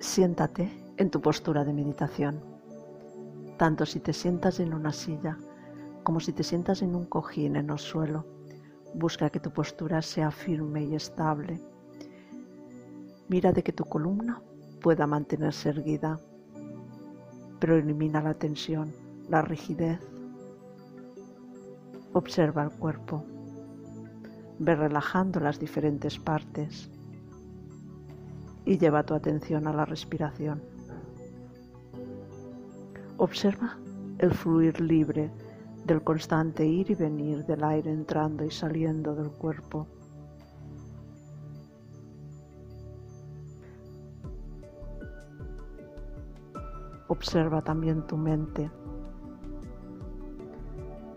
Siéntate en tu postura de meditación, tanto si te sientas en una silla como si te sientas en un cojín en el suelo. Busca que tu postura sea firme y estable. Mira de que tu columna pueda mantenerse erguida, pero elimina la tensión, la rigidez. Observa el cuerpo. Ve relajando las diferentes partes y lleva tu atención a la respiración. Observa el fluir libre del constante ir y venir del aire entrando y saliendo del cuerpo. Observa también tu mente.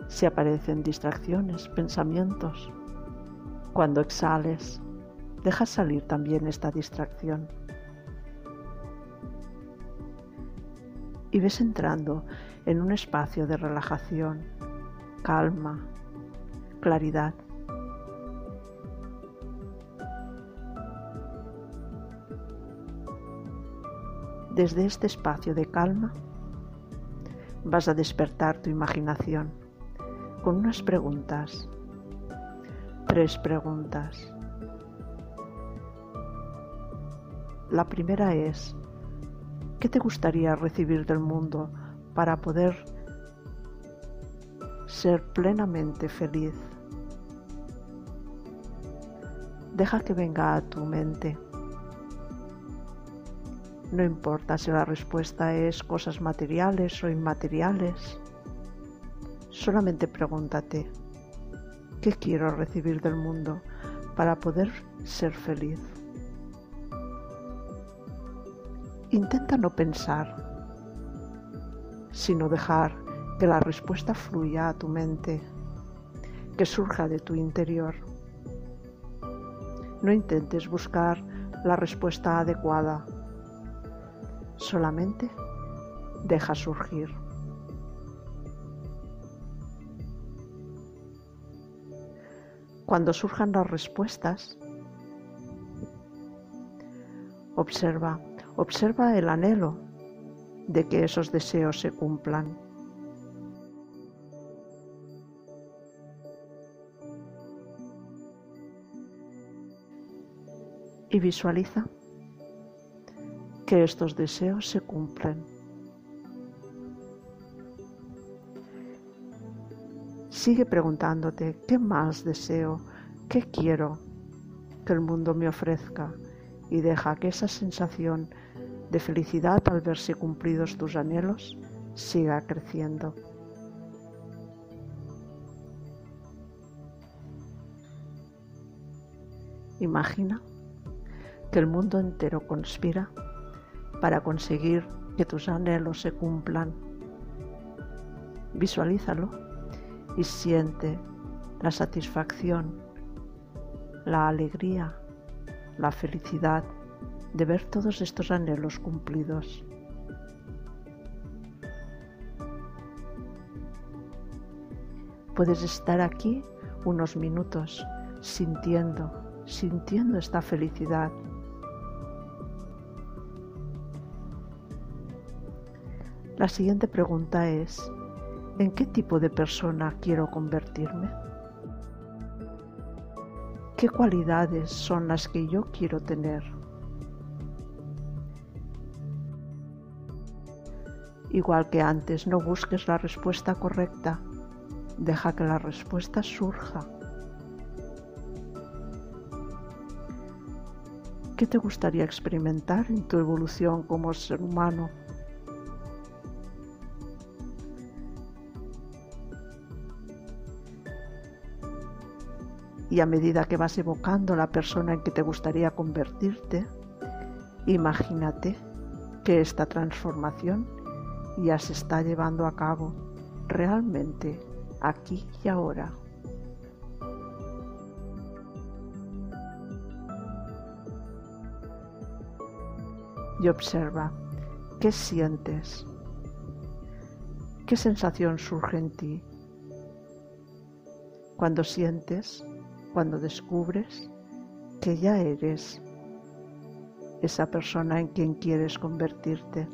Si aparecen distracciones, pensamientos, cuando exhales, Deja salir también esta distracción. Y ves entrando en un espacio de relajación, calma, claridad. Desde este espacio de calma vas a despertar tu imaginación con unas preguntas, tres preguntas. La primera es, ¿qué te gustaría recibir del mundo para poder ser plenamente feliz? Deja que venga a tu mente. No importa si la respuesta es cosas materiales o inmateriales. Solamente pregúntate, ¿qué quiero recibir del mundo para poder ser feliz? Intenta no pensar, sino dejar que la respuesta fluya a tu mente, que surja de tu interior. No intentes buscar la respuesta adecuada, solamente deja surgir. Cuando surjan las respuestas, observa Observa el anhelo de que esos deseos se cumplan. Y visualiza que estos deseos se cumplen. Sigue preguntándote, ¿qué más deseo? ¿Qué quiero que el mundo me ofrezca? y deja que esa sensación de felicidad al verse cumplidos tus anhelos siga creciendo. Imagina que el mundo entero conspira para conseguir que tus anhelos se cumplan. Visualízalo y siente la satisfacción, la alegría la felicidad de ver todos estos anhelos cumplidos. Puedes estar aquí unos minutos sintiendo, sintiendo esta felicidad. La siguiente pregunta es, ¿en qué tipo de persona quiero convertirme? ¿Qué cualidades son las que yo quiero tener? Igual que antes, no busques la respuesta correcta, deja que la respuesta surja. ¿Qué te gustaría experimentar en tu evolución como ser humano? y a medida que vas evocando la persona en que te gustaría convertirte, imagínate que esta transformación ya se está llevando a cabo realmente aquí y ahora. Y observa qué sientes, qué sensación surge en ti cuando sientes cuando descubres que ya eres esa persona en quien quieres convertirte.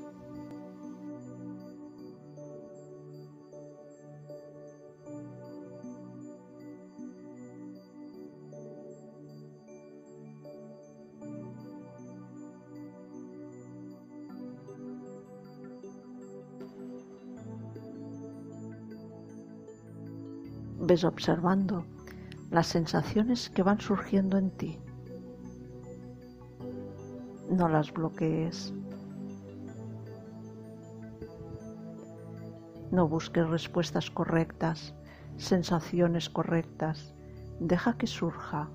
Ves observando las sensaciones que van surgiendo en ti. No las bloquees. No busques respuestas correctas, sensaciones correctas. Deja que surja.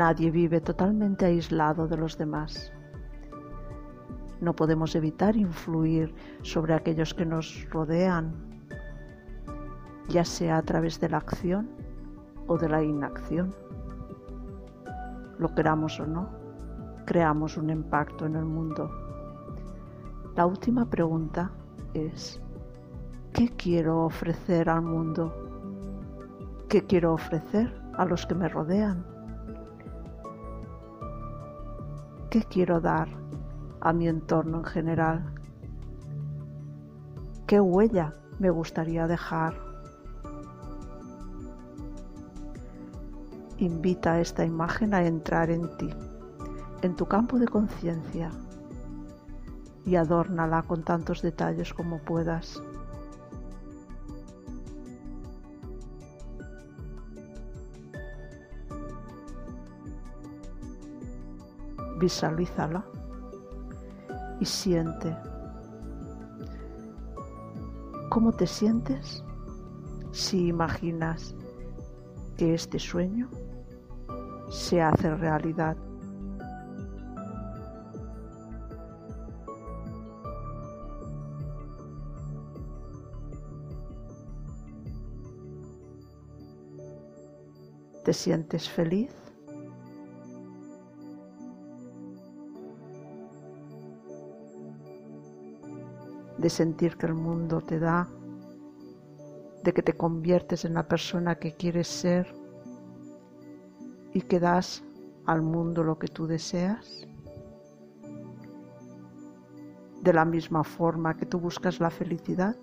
Nadie vive totalmente aislado de los demás. No podemos evitar influir sobre aquellos que nos rodean, ya sea a través de la acción o de la inacción. Lo queramos o no, creamos un impacto en el mundo. La última pregunta es, ¿qué quiero ofrecer al mundo? ¿Qué quiero ofrecer a los que me rodean? ¿Qué quiero dar a mi entorno en general? ¿Qué huella me gustaría dejar? Invita a esta imagen a entrar en ti, en tu campo de conciencia, y adórnala con tantos detalles como puedas. Visualízala y siente cómo te sientes si imaginas que este sueño se hace realidad. ¿Te sientes feliz? De sentir que el mundo te da, de que te conviertes en la persona que quieres ser y que das al mundo lo que tú deseas. De la misma forma que tú buscas la felicidad,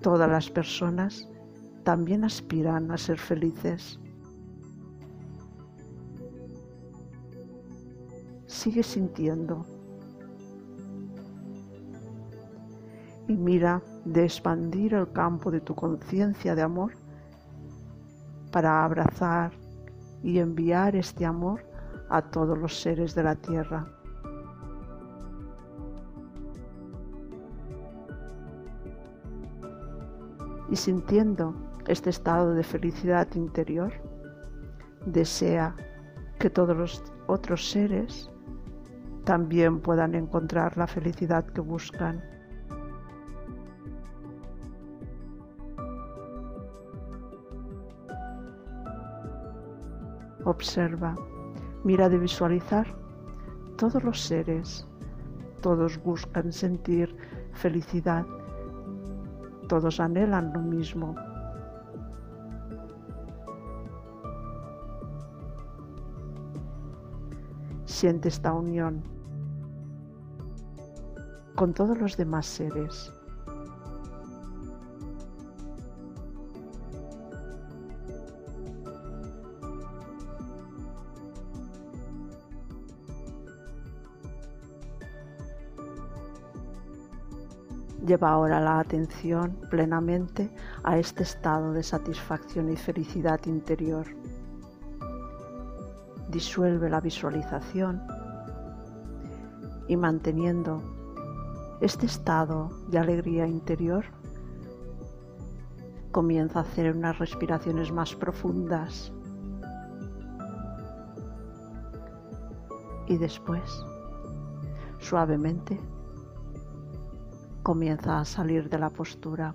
todas las personas también aspiran a ser felices. Sigue sintiendo y mira de expandir el campo de tu conciencia de amor para abrazar y enviar este amor a todos los seres de la tierra. Y sintiendo este estado de felicidad interior, desea que todos los otros seres también puedan encontrar la felicidad que buscan Observa, mira de visualizar todos los seres, todos buscan sentir felicidad, todos anhelan lo mismo. Siente esta unión con todos los demás seres. Lleva ahora la atención plenamente a este estado de satisfacción y felicidad interior. Disuelve la visualización y manteniendo este estado de alegría interior, comienza a hacer unas respiraciones más profundas y después, suavemente, comienza a salir de la postura.